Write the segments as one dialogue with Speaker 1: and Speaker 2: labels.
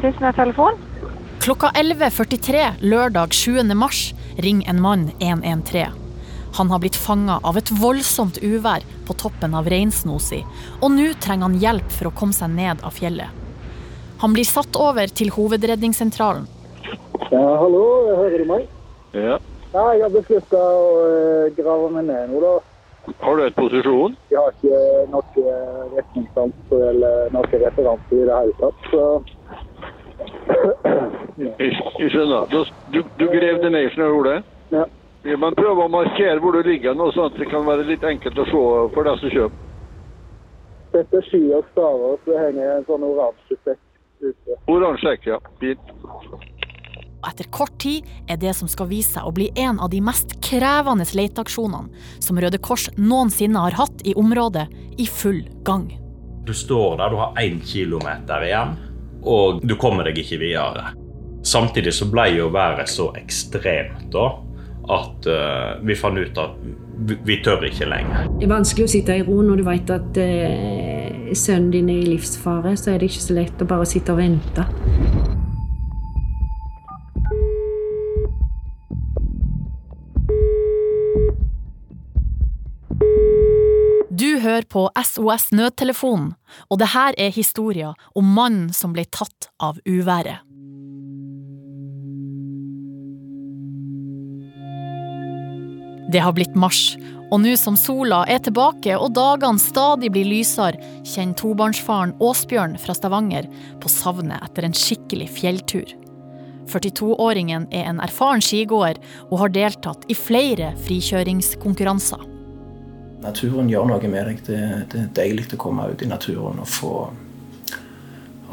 Speaker 1: Sysnes telefon.
Speaker 2: Klokka 11.43 lørdag 7. mars ringer en mann 113. Han har blitt fanga av et voldsomt uvær på toppen av Reinsnosi, og nå trenger han hjelp for å komme seg ned av fjellet. Han blir satt over til hovedredningssentralen.
Speaker 3: Ja, hallo, hører du meg?
Speaker 4: Ja.
Speaker 3: Ja, jeg har beslutta å eh, grave meg ned nå, da.
Speaker 4: Har du et posisjon?
Speaker 3: Jeg har ikke noe retningssans eller noe referanse i det hele tatt. Så
Speaker 4: Jeg, skjønner. Du, du grev det ned, fra hodet?
Speaker 3: ja.
Speaker 4: Ja, men prøv å markere hvor du ligger, nå, sånn at det kan være litt enkelt å se for deg som kjøper.
Speaker 3: Dette er sky og staver, så henger en sånn oransje sekk ute.
Speaker 4: Oransje sekk, ja. Fint.
Speaker 2: Og etter kort tid er det som skal vise seg å bli en av de mest krevende leteaksjonene som Røde Kors noensinne har hatt i området, i full gang.
Speaker 5: Du står der, du har én kilometer igjen, og du kommer deg ikke videre. Samtidig så ble jo været så ekstremt da, at uh, vi fant ut at vi, vi tør ikke lenger.
Speaker 6: Det er vanskelig å sitte i ro når du vet at uh, sønnen din er i livsfare. Så er det ikke så lett å bare sitte og vente.
Speaker 2: Hører på SOS Nødtelefonen, og det her er historia om mannen som ble tatt av uværet. Det har blitt mars, og nå som sola er tilbake og dagene stadig blir lysere, kjenner tobarnsfaren Åsbjørn fra Stavanger på savnet etter en skikkelig fjelltur. 42-åringen er en erfaren skigåer og har deltatt i flere frikjøringskonkurranser.
Speaker 7: Naturen gjør noe med deg. Det, det er deilig å komme ut i naturen og få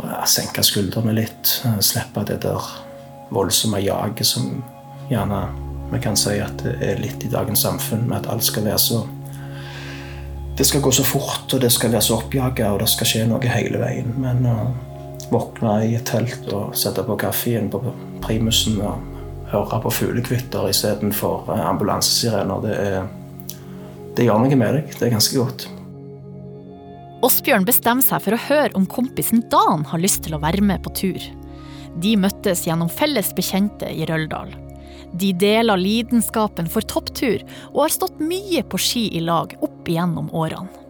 Speaker 7: ja, senke skuldrene litt. Slippe det der voldsomme jaget som gjerne vi kan si at det er litt i dagens samfunn, med at alt skal være så Det skal gå så fort, og det skal være så oppjaga, og det skal skje noe hele veien. Men å våkne i et telt og sette på kaffen på primusen og høre på fuglekvitter istedenfor ambulansesirener, det er det gjør noe med deg. Det er ganske godt.
Speaker 2: Åsbjørn bestemmer seg for å høre om kompisen Dan har lyst til å være med på tur. De møttes gjennom felles bekjente i Røldal. De deler lidenskapen for topptur og har stått mye på ski i lag opp igjennom årene.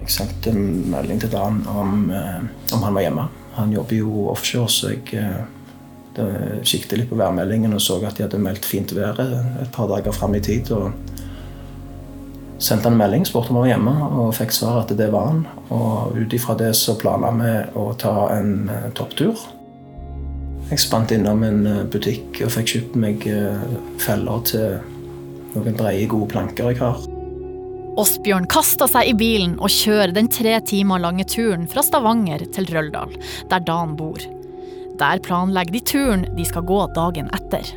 Speaker 7: Jeg sendte en melding til Dan om, eh, om han var hjemme. Han jobber jo offshore, så jeg eh, kikket litt på værmeldingen og så at de hadde meldt fint vær et par dager fram i tid. og Sendte en melding, spurte om han var hjemme, og fikk svar at det var han. Og ut ifra det så planla vi å ta en eh, topptur. Jeg spant innom en eh, butikk og fikk kjøpt meg eh, feller til noen breie, gode planker jeg har.
Speaker 2: Åsbjørn kaster seg i bilen og kjører den tre timer lange turen fra Stavanger til Røldal, der Dan bor. Der planlegger de turen de skal gå dagen etter.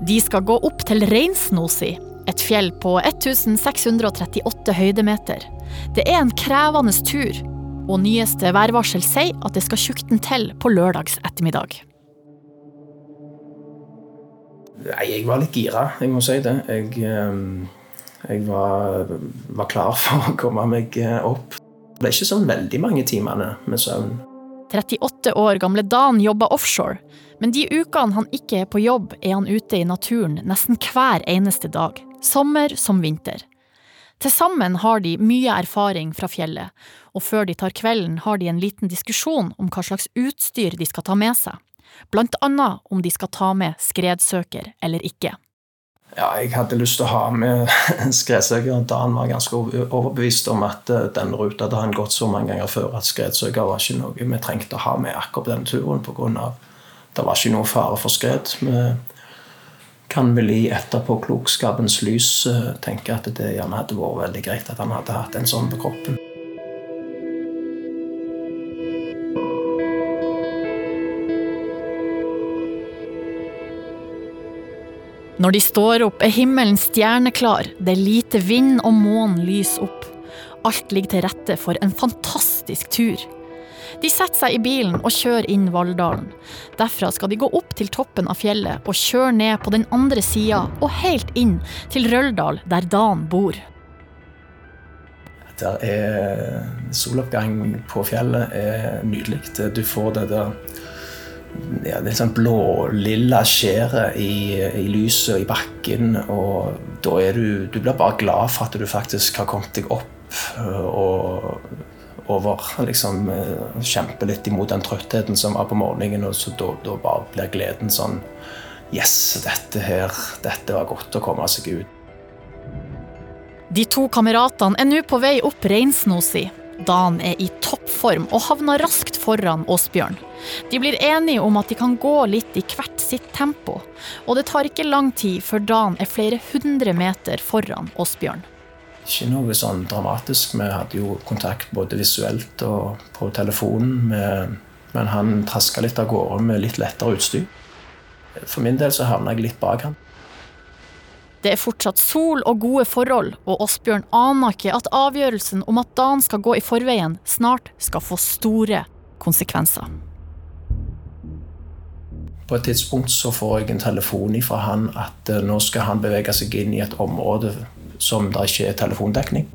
Speaker 2: De skal gå opp til Reinsnosi, et fjell på 1638 høydemeter. Det er en krevende tur, og nyeste værvarsel sier at det skal tjukten til på lørdags ettermiddag.
Speaker 7: Nei, jeg var litt gira, jeg må si det. Jeg, eh, jeg var, var klar for å komme meg eh, opp. Det ble ikke sånn veldig mange timene med søvn.
Speaker 2: 38 år gamle Dan jobber offshore, men de ukene han ikke er på jobb, er han ute i naturen nesten hver eneste dag, sommer som vinter. Til sammen har de mye erfaring fra fjellet, og før de tar kvelden har de en liten diskusjon om hva slags utstyr de skal ta med seg, blant annet om de skal ta med skredsøker eller ikke.
Speaker 7: Ja, jeg hadde lyst til å ha med skredsøker. Dan var ganske overbevist om at eh, den ruta hadde han gått så mange ganger før at skredsøker var ikke noe vi trengte å ha med akkurat på denne turen pga. Det var ikke noe fare for skred. Vi kan vel i etterpåklokskapens lys eh, tenke at det gjerne hadde vært veldig greit at han hadde hatt en sånn på kroppen.
Speaker 2: Når de står opp, er himmelen stjerneklar, det er lite vind og månen lyser opp. Alt ligger til rette for en fantastisk tur. De setter seg i bilen og kjører inn Valldalen. Derfra skal de gå opp til toppen av fjellet og kjøre ned på den andre sida og helt inn til Røldal, der Dan bor.
Speaker 7: Der er soloppgang på fjellet er nydelig. Du får det der ja, det er sånn blå-lilla skjæret i, i lyset og i bakken. Og da er du Du blir bare glad for at du faktisk har kommet deg opp og over liksom øh, Kjempe litt imot den trøttheten som var på morgenen. Og så da, da bare blir gleden sånn Yes, dette her Dette var godt å komme seg ut.
Speaker 2: De to kameratene er nå på vei opp Reinsnosi. Dan er i toppform og havner raskt foran Åsbjørn. De blir enige om at de kan gå litt i hvert sitt tempo, og det tar ikke lang tid før Dan er flere hundre meter foran Åsbjørn.
Speaker 7: Ikke noe sånn dramatisk. Vi hadde jo kontakt både visuelt og på telefonen. men han traska litt av gårde med litt lettere utstyr. For min del så havna jeg litt bak han.
Speaker 2: Det er fortsatt sol og gode forhold, og Åsbjørn aner ikke at avgjørelsen om at Dan skal gå i forveien, snart skal få store konsekvenser.
Speaker 7: På et tidspunkt så får jeg en telefon fra han at eh, nå skal han bevege seg inn i et område som det ikke er telefondekning.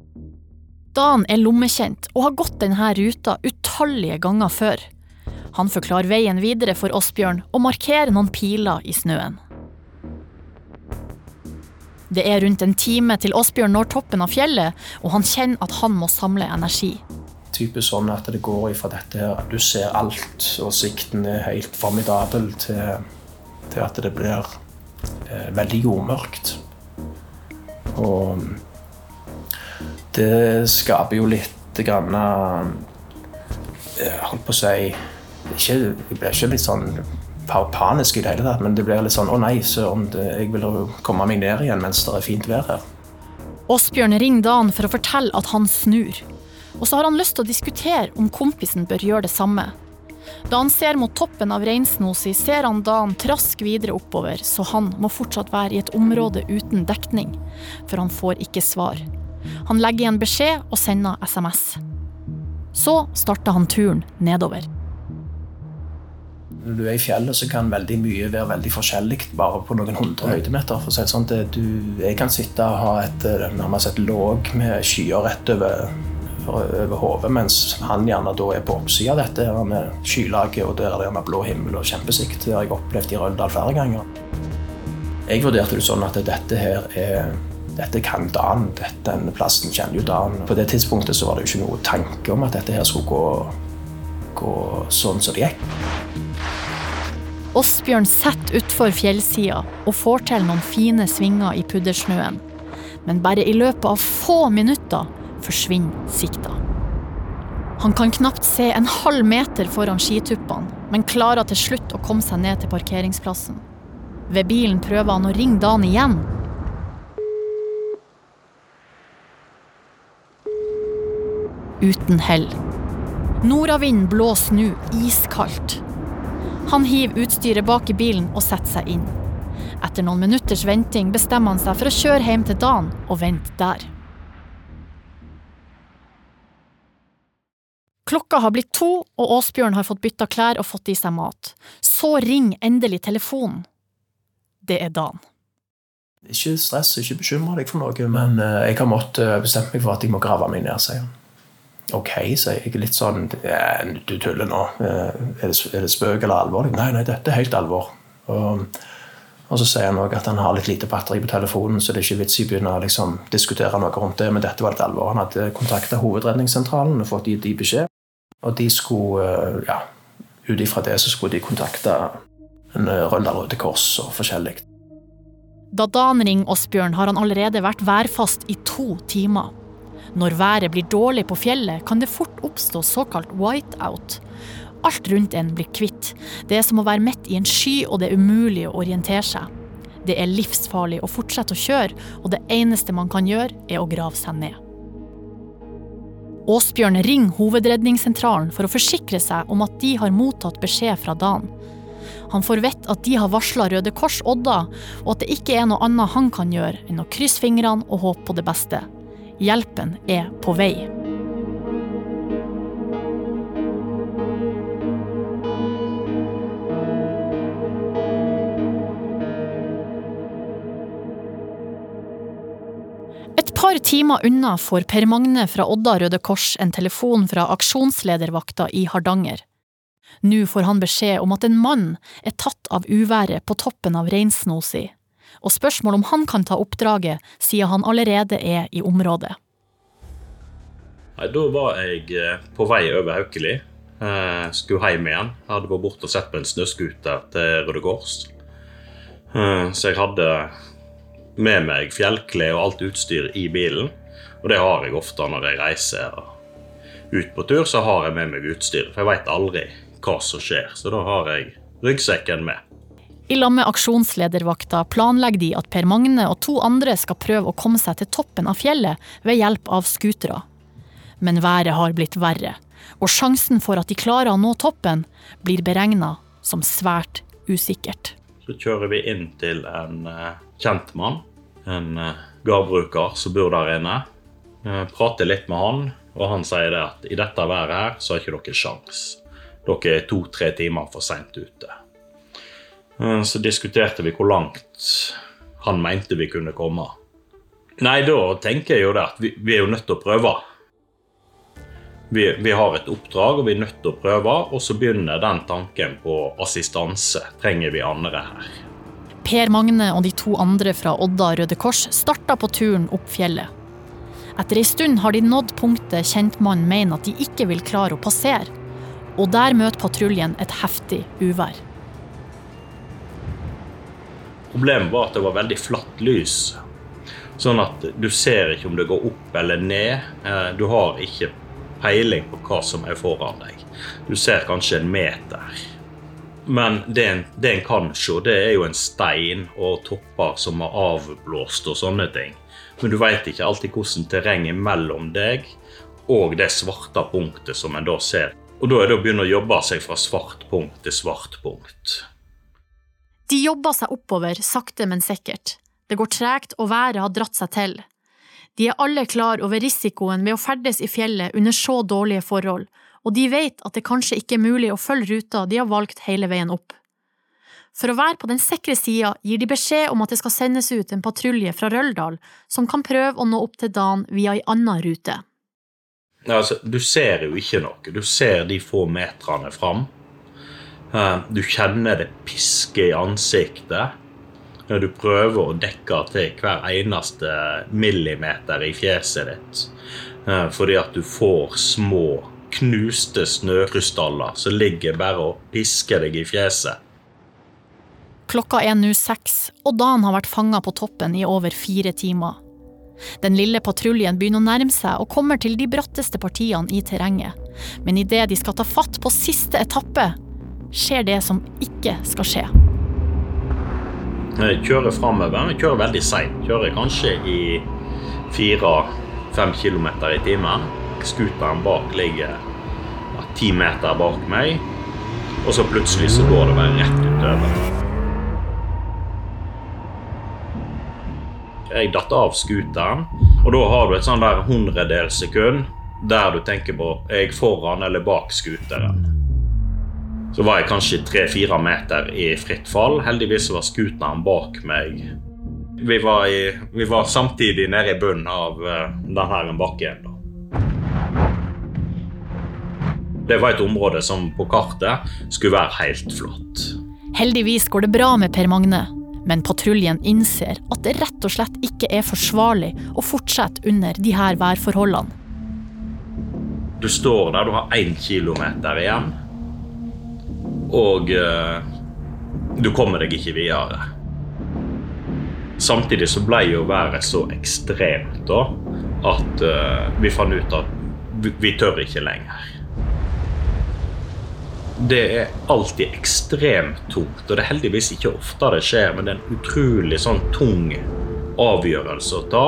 Speaker 2: Dan er lommekjent og har gått denne ruta utallige ganger før. Han forklarer veien videre for Åsbjørn og markerer noen piler i snøen. Det er rundt en time til Åsbjørn når toppen av fjellet, og han kjenner at han må samle energi.
Speaker 7: Typisk sånn at det går ifra dette her, du ser alt, og sikten er helt formidabel, til, til at det blir eh, veldig jordmørkt. Og det skaper jo litt grann eh, holdt på å si ikke, Jeg blir ikke litt sånn panisk i det hele tatt, men det blir litt sånn Å nei, søren, jeg vil komme meg ned igjen mens det er fint vær her.
Speaker 2: Åsbjørn ringer Dan for å fortelle at han snur. Og så har han lyst til å diskutere om kompisen bør gjøre det samme. Da han ser mot toppen av Reinsnosi, ser han Dan trask videre oppover, så han må fortsatt være i et område uten dekning, for han får ikke svar. Han legger igjen beskjed og sender SMS. Så starter han turen nedover.
Speaker 7: Når du er i fjellet, så kan veldig mye være veldig forskjellig bare på noen hundre høydemeter. For å si det sånn, du, jeg kan sitte og ha et, eh, nærmest et låg med skyer rett over, over hodet, mens han gjerne da er på oppsida av dette med skylaget, og der er det gjerne blå himmel og kjempesikt. Det har jeg opplevd i Røldal flere ganger. Jeg vurderte det sånn at dette her er dette kan Dan. Denne plassen kjenner jo Dan. På det tidspunktet så var det jo ikke noe tanke om at dette her skulle gå, gå sånn som det gikk.
Speaker 2: Åsbjørn setter utfor fjellsida og får til noen fine svinger i puddersnøen. Men bare i løpet av få minutter forsvinner sikta. Han kan knapt se en halv meter foran skituppene, men klarer til slutt å komme seg ned til parkeringsplassen. Ved bilen prøver han å ringe Dan igjen. Uten hell. Nordavinden blåser nå iskaldt. Han hiver utstyret bak i bilen og setter seg inn. Etter noen minutters venting bestemmer han seg for å kjøre hjem til Dan og vente der. Klokka har blitt to, og Åsbjørn har fått bytta klær og fått i seg mat. Så ringer endelig telefonen. Det er Dan.
Speaker 7: Ikke stress, ikke bekymre deg for noe, men eh, jeg har måttet eh, bestemme meg for at jeg må grave meg ned, sier han. OK, sier jeg. Litt sånn Du tuller nå. Eh, er det, spøk eller alvor? Nei, nei, dette er helt alvor. Og, og så sier han òg at han har litt lite batteri på telefonen, så det er ikke vits i å begynne å liksom, diskutere noe rundt det. Men dette var litt alvor. Han hadde kontakta Hovedredningssentralen og fått gitt de beskjed. Og de skulle, eh, ja, ut ifra det så skulle de kontakte en eh, Røldal Røde Kors og forskjellig.
Speaker 2: Da Dan ringer Åsbjørn, har han allerede vært værfast i to timer. Når været blir dårlig på fjellet, kan det fort oppstå såkalt whiteout. Alt rundt en blir kvitt. Det er som å være midt i en sky, og det er umulig å orientere seg. Det er livsfarlig å fortsette å kjøre, og det eneste man kan gjøre, er å grave seg ned. Åsbjørn ringer Hovedredningssentralen for å forsikre seg om at de har mottatt beskjed fra Dan. Han får vite at de har varsla Røde Kors Odda, og at det ikke er noe annet han kan gjøre enn å krysse fingrene og håpe på det beste. Hjelpen er på vei. Par timer unna får Per Magne fra Odda Røde Kors en telefon fra aksjonsledervakta i Hardanger. Nå får han beskjed om at en mann er tatt av uværet på toppen av reinsnosi, og spørsmål om han kan ta oppdraget, siden han allerede er i området.
Speaker 5: Nei, Da var jeg eh, på vei over Haukeli. Eh, skulle hjem igjen. Jeg hadde vært borte og sett på en snøscooter til Røde Kors. Eh, så jeg hadde med meg fjellklær og alt utstyr i bilen. Og det har jeg ofte når jeg reiser ut på tur, så har jeg med meg utstyr. For jeg veit aldri hva som skjer, så da har jeg ryggsekken med.
Speaker 2: I lag med aksjonsledervakta planlegger de at Per Magne og to andre skal prøve å komme seg til toppen av fjellet ved hjelp av scootere. Men været har blitt verre, og sjansen for at de klarer å nå toppen, blir beregna som svært usikkert.
Speaker 5: Så kjører vi inn til en uh, kjent mann, en uh, gardbruker som bor der inne. Uh, prater litt med han, og han sier det at i dette været her så har ikke dere sjans. Dere er to-tre timer for seint ute. Så diskuterte vi hvor langt han mente vi kunne komme. Nei, da tenker jeg jo det at vi, vi er jo nødt til å prøve. Vi, vi, har et oppdrag, og vi er nødt til å prøve. Og så begynner den tanken på assistanse. Trenger vi andre her?
Speaker 2: Per Magne og de to andre fra Odda Røde Kors starta på turen opp fjellet. Etter ei stund har de nådd punktet kjentmannen mener at de ikke vil klare å passere. Og der møter patruljen et heftig uvær.
Speaker 5: Problemet var at det var veldig flatt lys. Sånn at du ser ikke om det går opp eller ned. Eh, du har ikke peiling på hva som er foran deg. Du ser kanskje en meter. Men det en, det en kan se, det er jo en stein og topper som er avblåst og sånne ting. Men du veit ikke alltid hvordan terrenget mellom deg og det svarte punktet som en da ser. Og da er det å begynne å jobbe seg fra svart punkt til svart punkt.
Speaker 2: De jobber seg oppover, sakte, men sikkert. Det går tregt, og været har dratt seg til. De er alle klar over risikoen ved å ferdes i fjellet under så dårlige forhold, og de vet at det kanskje ikke er mulig å følge ruta de har valgt hele veien opp. For å være på den sikre sida gir de beskjed om at det skal sendes ut en patrulje fra Røldal som kan prøve å nå opp til Dan via ei anna rute.
Speaker 5: Altså, du ser jo ikke noe. Du ser de få meterne fram. Eh, du kjenner det piske i ansiktet når du prøver å dekke til hver eneste millimeter i fjeset ditt. Eh, fordi at du får små, knuste snøkrystaller som ligger bare og pisker deg i fjeset.
Speaker 2: Klokka er nå seks, og Dan har vært fanga på toppen i over fire timer. Den lille patruljen begynner å nærme seg og kommer til de bratteste partiene i terrenget. Men idet de skal ta fatt på siste etappe, skjer det som ikke skal skje.
Speaker 5: Kjører framover, men kjører veldig seint. Kjører kanskje i fire-fem kilometer i timen. Scooteren bak ligger ti meter bak meg, og så plutselig så går det bare rett utover. Jeg datt av scooteren, og da har du et sånn der hundredels sekund der du tenker på er jeg foran eller bak scooteren. Så var jeg kanskje tre-fire meter i fritt fall. Heldigvis var scooteren bak meg. Vi var, i, vi var, samtidig nede i bunnen av uh, denne bakken. Da. Det var et område som på kartet skulle være helt flott.
Speaker 2: Heldigvis går det bra med Per Magne, men patruljen innser at det rett og slett ikke er forsvarlig å fortsette under de her værforholdene.
Speaker 5: Du står der, du har én kilometer igjen og eh, du kommer deg ikke videre. Samtidig så ble jo været så ekstremt da at eh, vi fant ut at vi, vi tør ikke lenger. Det er alltid ekstremt tungt, og det er heldigvis ikke ofte det skjer, men det er en utrolig sånn tung avgjørelse å ta.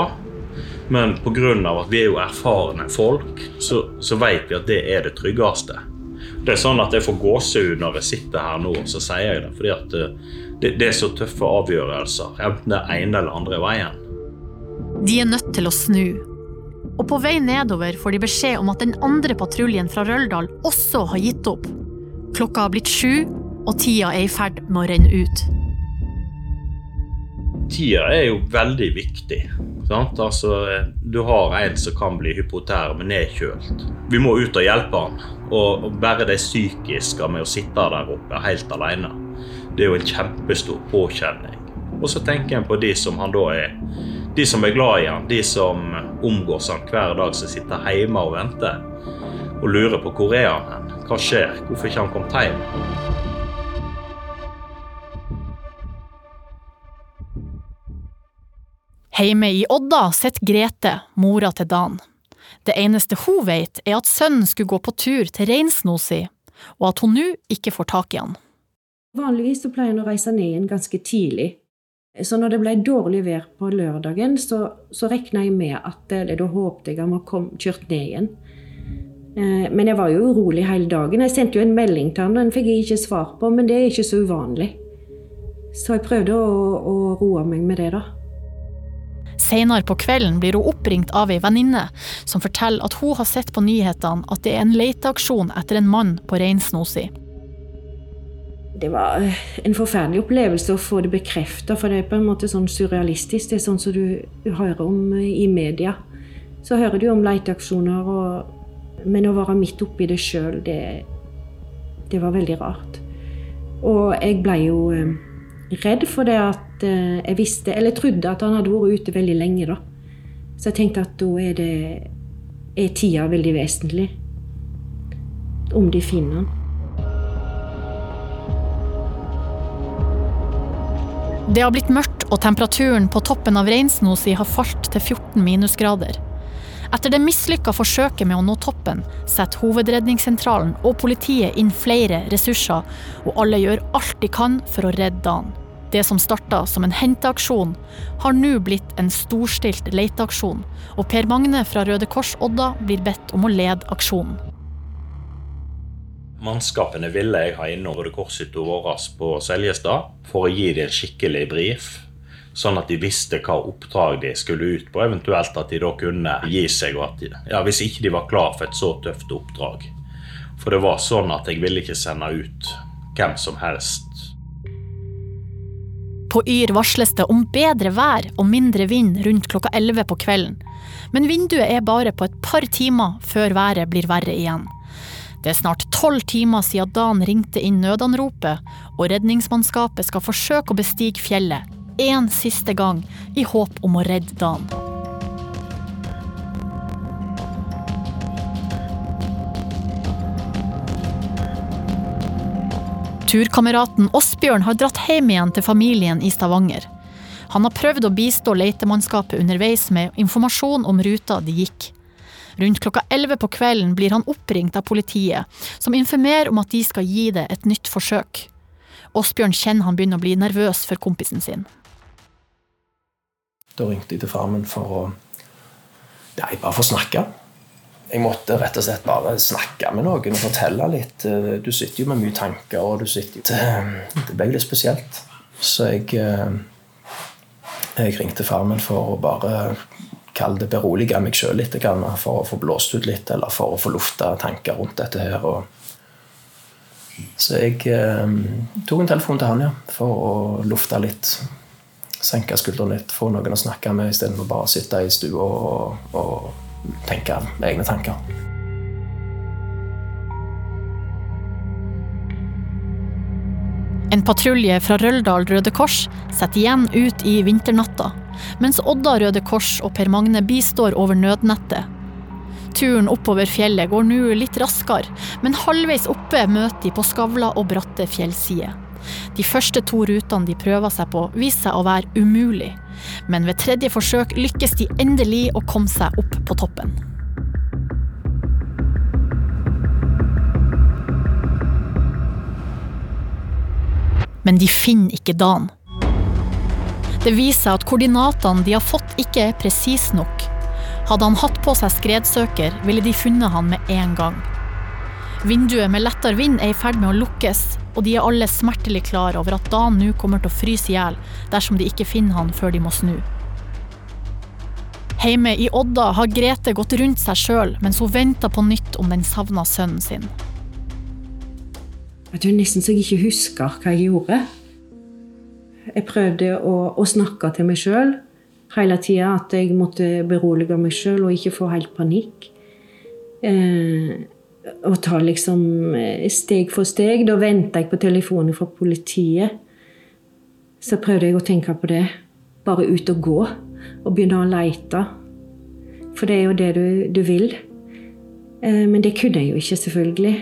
Speaker 5: Men pga. at vi er jo erfarne folk, så, så vet vi at det er det tryggeste. Det er sånn at jeg får gåsehud når jeg sitter her nå, så sier jeg det. Fordi at eh, det, det er så tøffe avgjørelser, enten det ene eller andre veien.
Speaker 2: De er nødt til å snu. Og på vei nedover får de beskjed om at den andre patruljen fra Røldal også har gitt opp. Klokka har blitt sju, og tida er i ferd med å renne ut.
Speaker 5: Tida er jo veldig viktig. Sant? Altså, du har en som kan bli hypoterm, nedkjølt. Vi må ut og hjelpe han. Og bare det psykiske med å sitte der oppe helt alene, det er jo en kjempestor påkjenning. Og så tenker en på de som han da er De som er glad i han, de som omgås han hver dag, som sitter hjemme og venter og lurer på hvor er han hen. Hva skjer? Hvorfor ikke han kommet hjem?
Speaker 2: Hjemme i Odda sitter Grete, mora til Dan. Det eneste hun vet, er at sønnen skulle gå på tur til reinsnosi, og at hun nå ikke får tak i han.
Speaker 6: Vanligvis så pleier han å reise ned igjen ganske tidlig. Så når det ble dårlig vær på lørdagen, så, så regna jeg med at eller da håpte jeg han var kjørt ned igjen. Eh, Men jeg var jo urolig hele dagen. Jeg sendte jo en melding til han, den fikk jeg ikke svar på, men det er ikke så uvanlig. Så jeg prøvde å, å roe meg med det, da.
Speaker 2: Senere på kvelden blir hun oppringt av ei venninne som forteller at hun har sett på nyhetene at det er en leteaksjon etter en mann på reinsnosi.
Speaker 6: Det var eh, en forferdelig opplevelse å få det bekrefta, for det er på en måte sånn surrealistisk. Det er sånn som du hører om eh, i media. Så hører du om leteaksjoner, og, men å være midt oppi det sjøl, det, det var veldig rart. Og jeg ble jo eh, redd for det at eh, jeg visste, eller trodde at han hadde vært ute veldig lenge, da. Så jeg tenkte at da er det er tida veldig vesentlig. Om de finner han.
Speaker 2: Det har blitt mørkt, og temperaturen på toppen av reinsnosi har falt til 14 minusgrader. Etter det mislykka forsøket med å nå toppen, setter Hovedredningssentralen og politiet inn flere ressurser, og alle gjør alt de kan for å redde han. Det som starta som en henteaksjon, har nå blitt en storstilt leteaksjon, og Per Magne fra Røde Kors Odda blir bedt om å lede aksjonen.
Speaker 5: Mannskapene ville jeg ha innom Røde Kors-hytta vår på Seljestad for å gi dem en skikkelig brief, sånn at de visste hva oppdrag de skulle ut på, eventuelt at de da kunne gi seg, de, ja, hvis ikke de var klar for et så tøft oppdrag. For det var sånn at jeg ville ikke sende ut hvem som helst.
Speaker 2: På Yr varsles det om bedre vær og mindre vind rundt klokka 11 på kvelden, men vinduet er bare på et par timer før været blir verre igjen. Det er snart tolv timer siden Dan ringte inn nødanropet, og redningsmannskapet skal forsøke å bestige fjellet en siste gang i håp om å redde Dan. Turkameraten Åsbjørn har dratt hjem igjen til familien i Stavanger. Han har prøvd å bistå letemannskapet underveis med informasjon om ruta de gikk. Rundt klokka 11 på kvelden blir han oppringt av politiet, som informerer om at de skal gi det et nytt forsøk. Åsbjørn kjenner han begynner å bli nervøs for kompisen sin.
Speaker 7: Da ringte jeg til far min for å Nei, bare for å snakke. Jeg måtte rett og slett bare snakke med noen og fortelle litt. Du sitter jo med mye tanker, og du sitter Det, det ble litt spesielt. Så jeg, jeg ringte far min for å bare kalle det berolige meg sjøl litt. For å få blåst ut litt, eller for å få lufta tanker rundt dette her. Så jeg tok en telefon til han, ja, for å lufte litt. Senke skuldrene litt, få noen å snakke med istedenfor bare å sitte i stua og, og tenke egne tanker.
Speaker 2: En patrulje fra Røldal Røde Kors setter igjen ut i vinternatta, mens Odda Røde Kors og Per Magne bistår over nødnettet. Turen oppover fjellet går nå litt raskere, men halvveis oppe møter de på skavla og bratte fjellsider. De første to rutene de prøver seg på, viser seg å være umulig, men ved tredje forsøk lykkes de endelig å komme seg opp på toppen. Men de finner ikke Dan. Det viser seg at koordinatene de har fått, ikke er presise nok. Hadde han hatt på seg skredsøker, ville de funnet han med en gang. Vinduet med lettere vind er i ferd med å lukkes, og de er alle smertelig klar over at Dan nå kommer til å fryse i hjel dersom de ikke finner han før de må snu. Hjemme i Odda har Grete gått rundt seg sjøl mens hun venter på nytt om den savna sønnen sin.
Speaker 6: Jeg tror nesten så jeg ikke husker hva jeg gjorde. Jeg prøvde å, å snakke til meg sjøl, hele tida. At jeg måtte berolige meg sjøl og ikke få helt panikk. Eh, og ta liksom eh, steg for steg. Da venta jeg på telefonen fra politiet. Så prøvde jeg å tenke på det. Bare ut og gå. Og begynne å leite. For det er jo det du, du vil. Eh, men det kunne jeg jo ikke, selvfølgelig.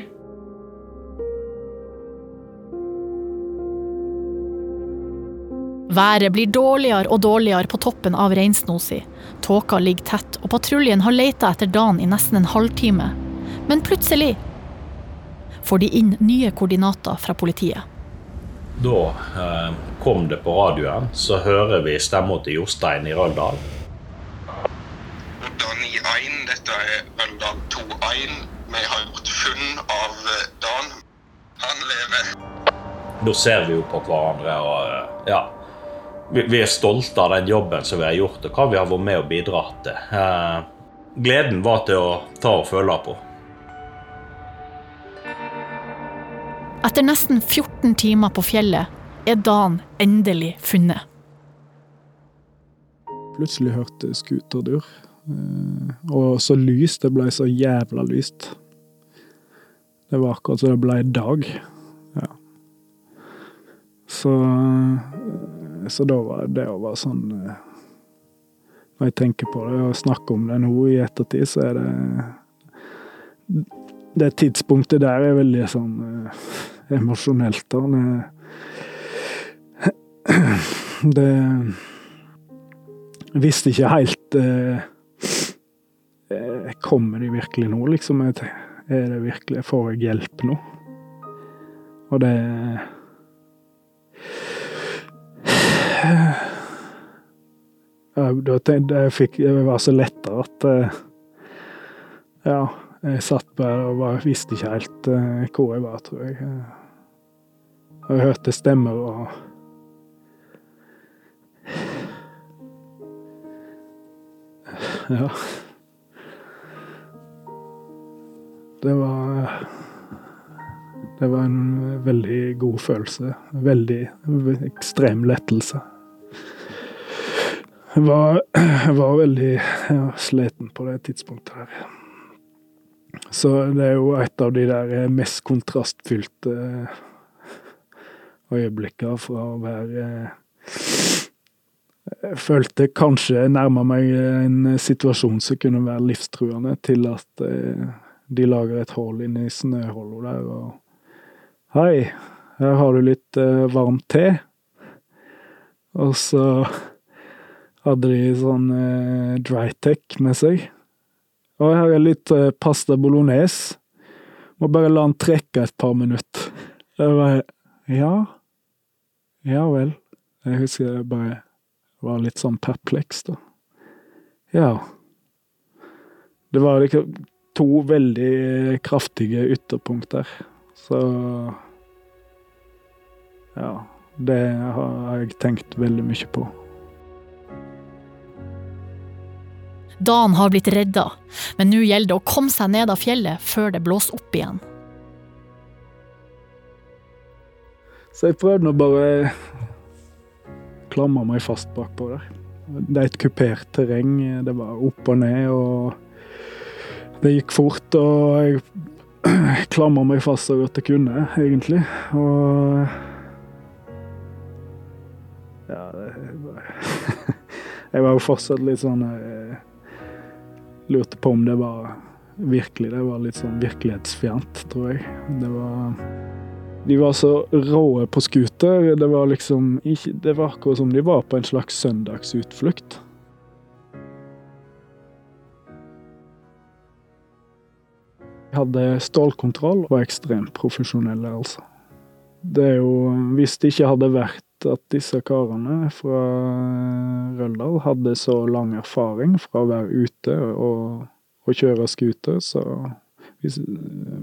Speaker 2: Været blir dårligere og dårligere på toppen av Reinsnosi. Tåka ligger tett, og patruljen har leita etter Dan i nesten en halvtime. Men plutselig får de inn nye koordinater fra politiet.
Speaker 5: Da eh, kom det på radioen, så hører vi stemma til Jostein i Røldal.
Speaker 1: Dan i Ein, dette er Røldal 2-1. Vi har gjort funn av eh, Dan. Han lever.
Speaker 5: Da ser vi jo på hverandre og eh, ja. Vi, vi er stolte av den jobben som vi har gjort, og hva vi har vært med og bidratt til. Eh, gleden var til å ta og føle på.
Speaker 2: Etter nesten 14 timer på fjellet er dagen endelig funnet.
Speaker 8: Plutselig hørte skuterdur. Eh, Og så lyst. Det ble så jævla lyst. Det var akkurat som det ble dag. Ja. Så Så da var det å være sånn eh, Når jeg tenker på det og snakker om det nå i ettertid, så er det Det tidspunktet der er veldig sånn eh, emosjonelt. da. Det, jeg visste ikke helt eh, Kommer de virkelig nå, liksom? Er det virkelig Får jeg hjelp nå? Og det jeg, jeg fikk Det var så letta at eh, Ja, jeg satt bare og bare visste ikke helt eh, hvor jeg var, tror jeg. Og jeg hørte stemmer og Ja. Det var Det var en veldig god følelse. Veldig ekstrem lettelse. Jeg var, jeg var veldig ja, sliten på det tidspunktet her. Så det er jo et av de der mest kontrastfylte øyeblikkene fra å være jeg følte kanskje jeg nærma meg en situasjon som kunne være livstruende, til at eh, de lager et hull inni snøhullet der og Hei, her har du litt varmt te. Og så hadde de sånn eh, drytech med seg. Og her er litt eh, pasta bolognese. Må bare la den trekke et par minutter. Jeg bare Ja. Ja vel. Jeg husker jeg bare var litt sånn perpleks, da. Ja. Det var liksom to veldig kraftige ytterpunkter. Så Ja. Det har jeg tenkt veldig mye på.
Speaker 2: Dan har blitt redda, men nå gjelder det å komme seg ned av fjellet før det blåser opp igjen.
Speaker 8: Så jeg prøvde nå bare klamre meg fast bakpå der. Det er et kupert terreng. Det var opp og ned, og det gikk fort. Og jeg klamra meg fast så godt jeg kunne, egentlig. Og Ja, det var Jeg var jo fortsatt litt sånn Jeg lurte på om det var virkelig Det var litt sånn virkelighetsfjernt, tror jeg. Det var de var så råe på scooter. Det var liksom Det var akkurat som de var på en slags søndagsutflukt. Jeg hadde stålkontroll og var ekstremt profesjonelle, altså. Det er jo Hvis det ikke hadde vært at disse karene fra Røldal hadde så lang erfaring fra å være ute og, og kjøre scooter, så hvis,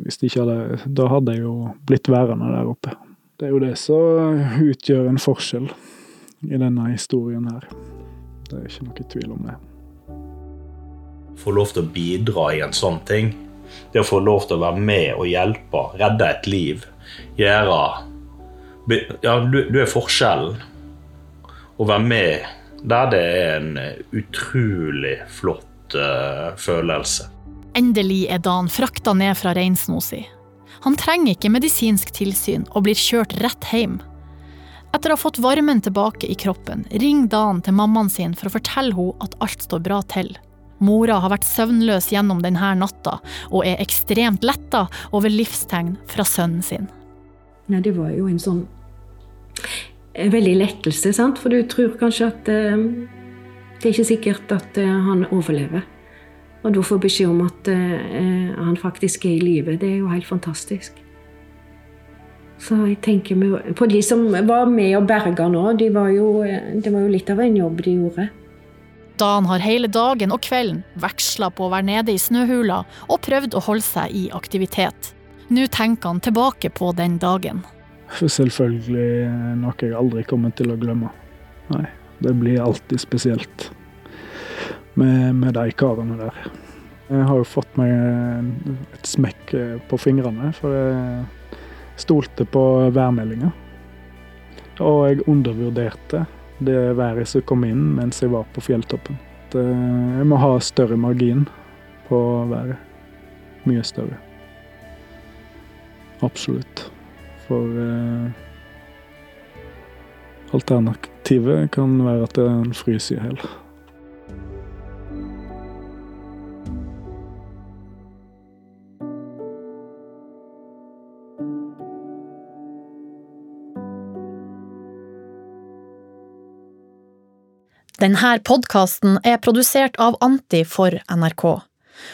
Speaker 8: hvis de ikke hadde Da hadde jeg jo blitt værende der oppe. Det er jo det som utgjør en forskjell i denne historien her. Det er ikke noe tvil om det.
Speaker 5: Få lov til å bidra i en sånn ting. Det å få lov til å være med og hjelpe, redde et liv, gjøre Ja, du, du er forskjellen. Å være med Der det er en utrolig flott uh, følelse.
Speaker 2: Endelig er Dan frakta ned fra reinsnosi. Han trenger ikke medisinsk tilsyn og blir kjørt rett hjem. Etter å ha fått varmen tilbake i kroppen, ringer Dan til mammaen sin for å fortelle henne at alt står bra til. Mora har vært søvnløs gjennom denne natta, og er ekstremt letta over livstegn fra sønnen sin.
Speaker 6: Nei, det var jo en sånn en veldig lettelse, sant? for du tror kanskje at eh, det er ikke sikkert at eh, han overlever. Og da få beskjed om at eh, han faktisk er i live, det er jo helt fantastisk. Så jeg tenker på de som var med og berga nå, de var jo, det var jo litt av en jobb de gjorde.
Speaker 2: Dan har hele dagen og kvelden veksla på å være nede i snøhula og prøvd å holde seg i aktivitet. Nå tenker han tilbake på den dagen.
Speaker 8: Selvfølgelig noe jeg aldri kommer til å glemme. Nei, det blir alltid spesielt med, med de karene der. Jeg har jo fått meg et smekk på fingrene, for jeg stolte på værmeldinga. Og jeg undervurderte det været som kom inn mens jeg var på fjelltoppen. Jeg må ha større margin på været. Mye større. Absolutt. For eh, alternativet kan være at en fryser i hjel.
Speaker 2: Denne podkasten er produsert av Anti for NRK.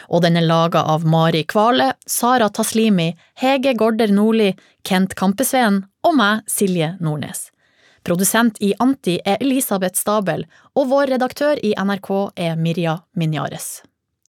Speaker 2: Og den er laga av Mari Kvale, Sara Taslimi, Hege Gorder Nordli, Kent Kampesveen og meg, Silje Nordnes. Produsent i Anti er Elisabeth Stabel, og vår redaktør i NRK er Mirja Minjares.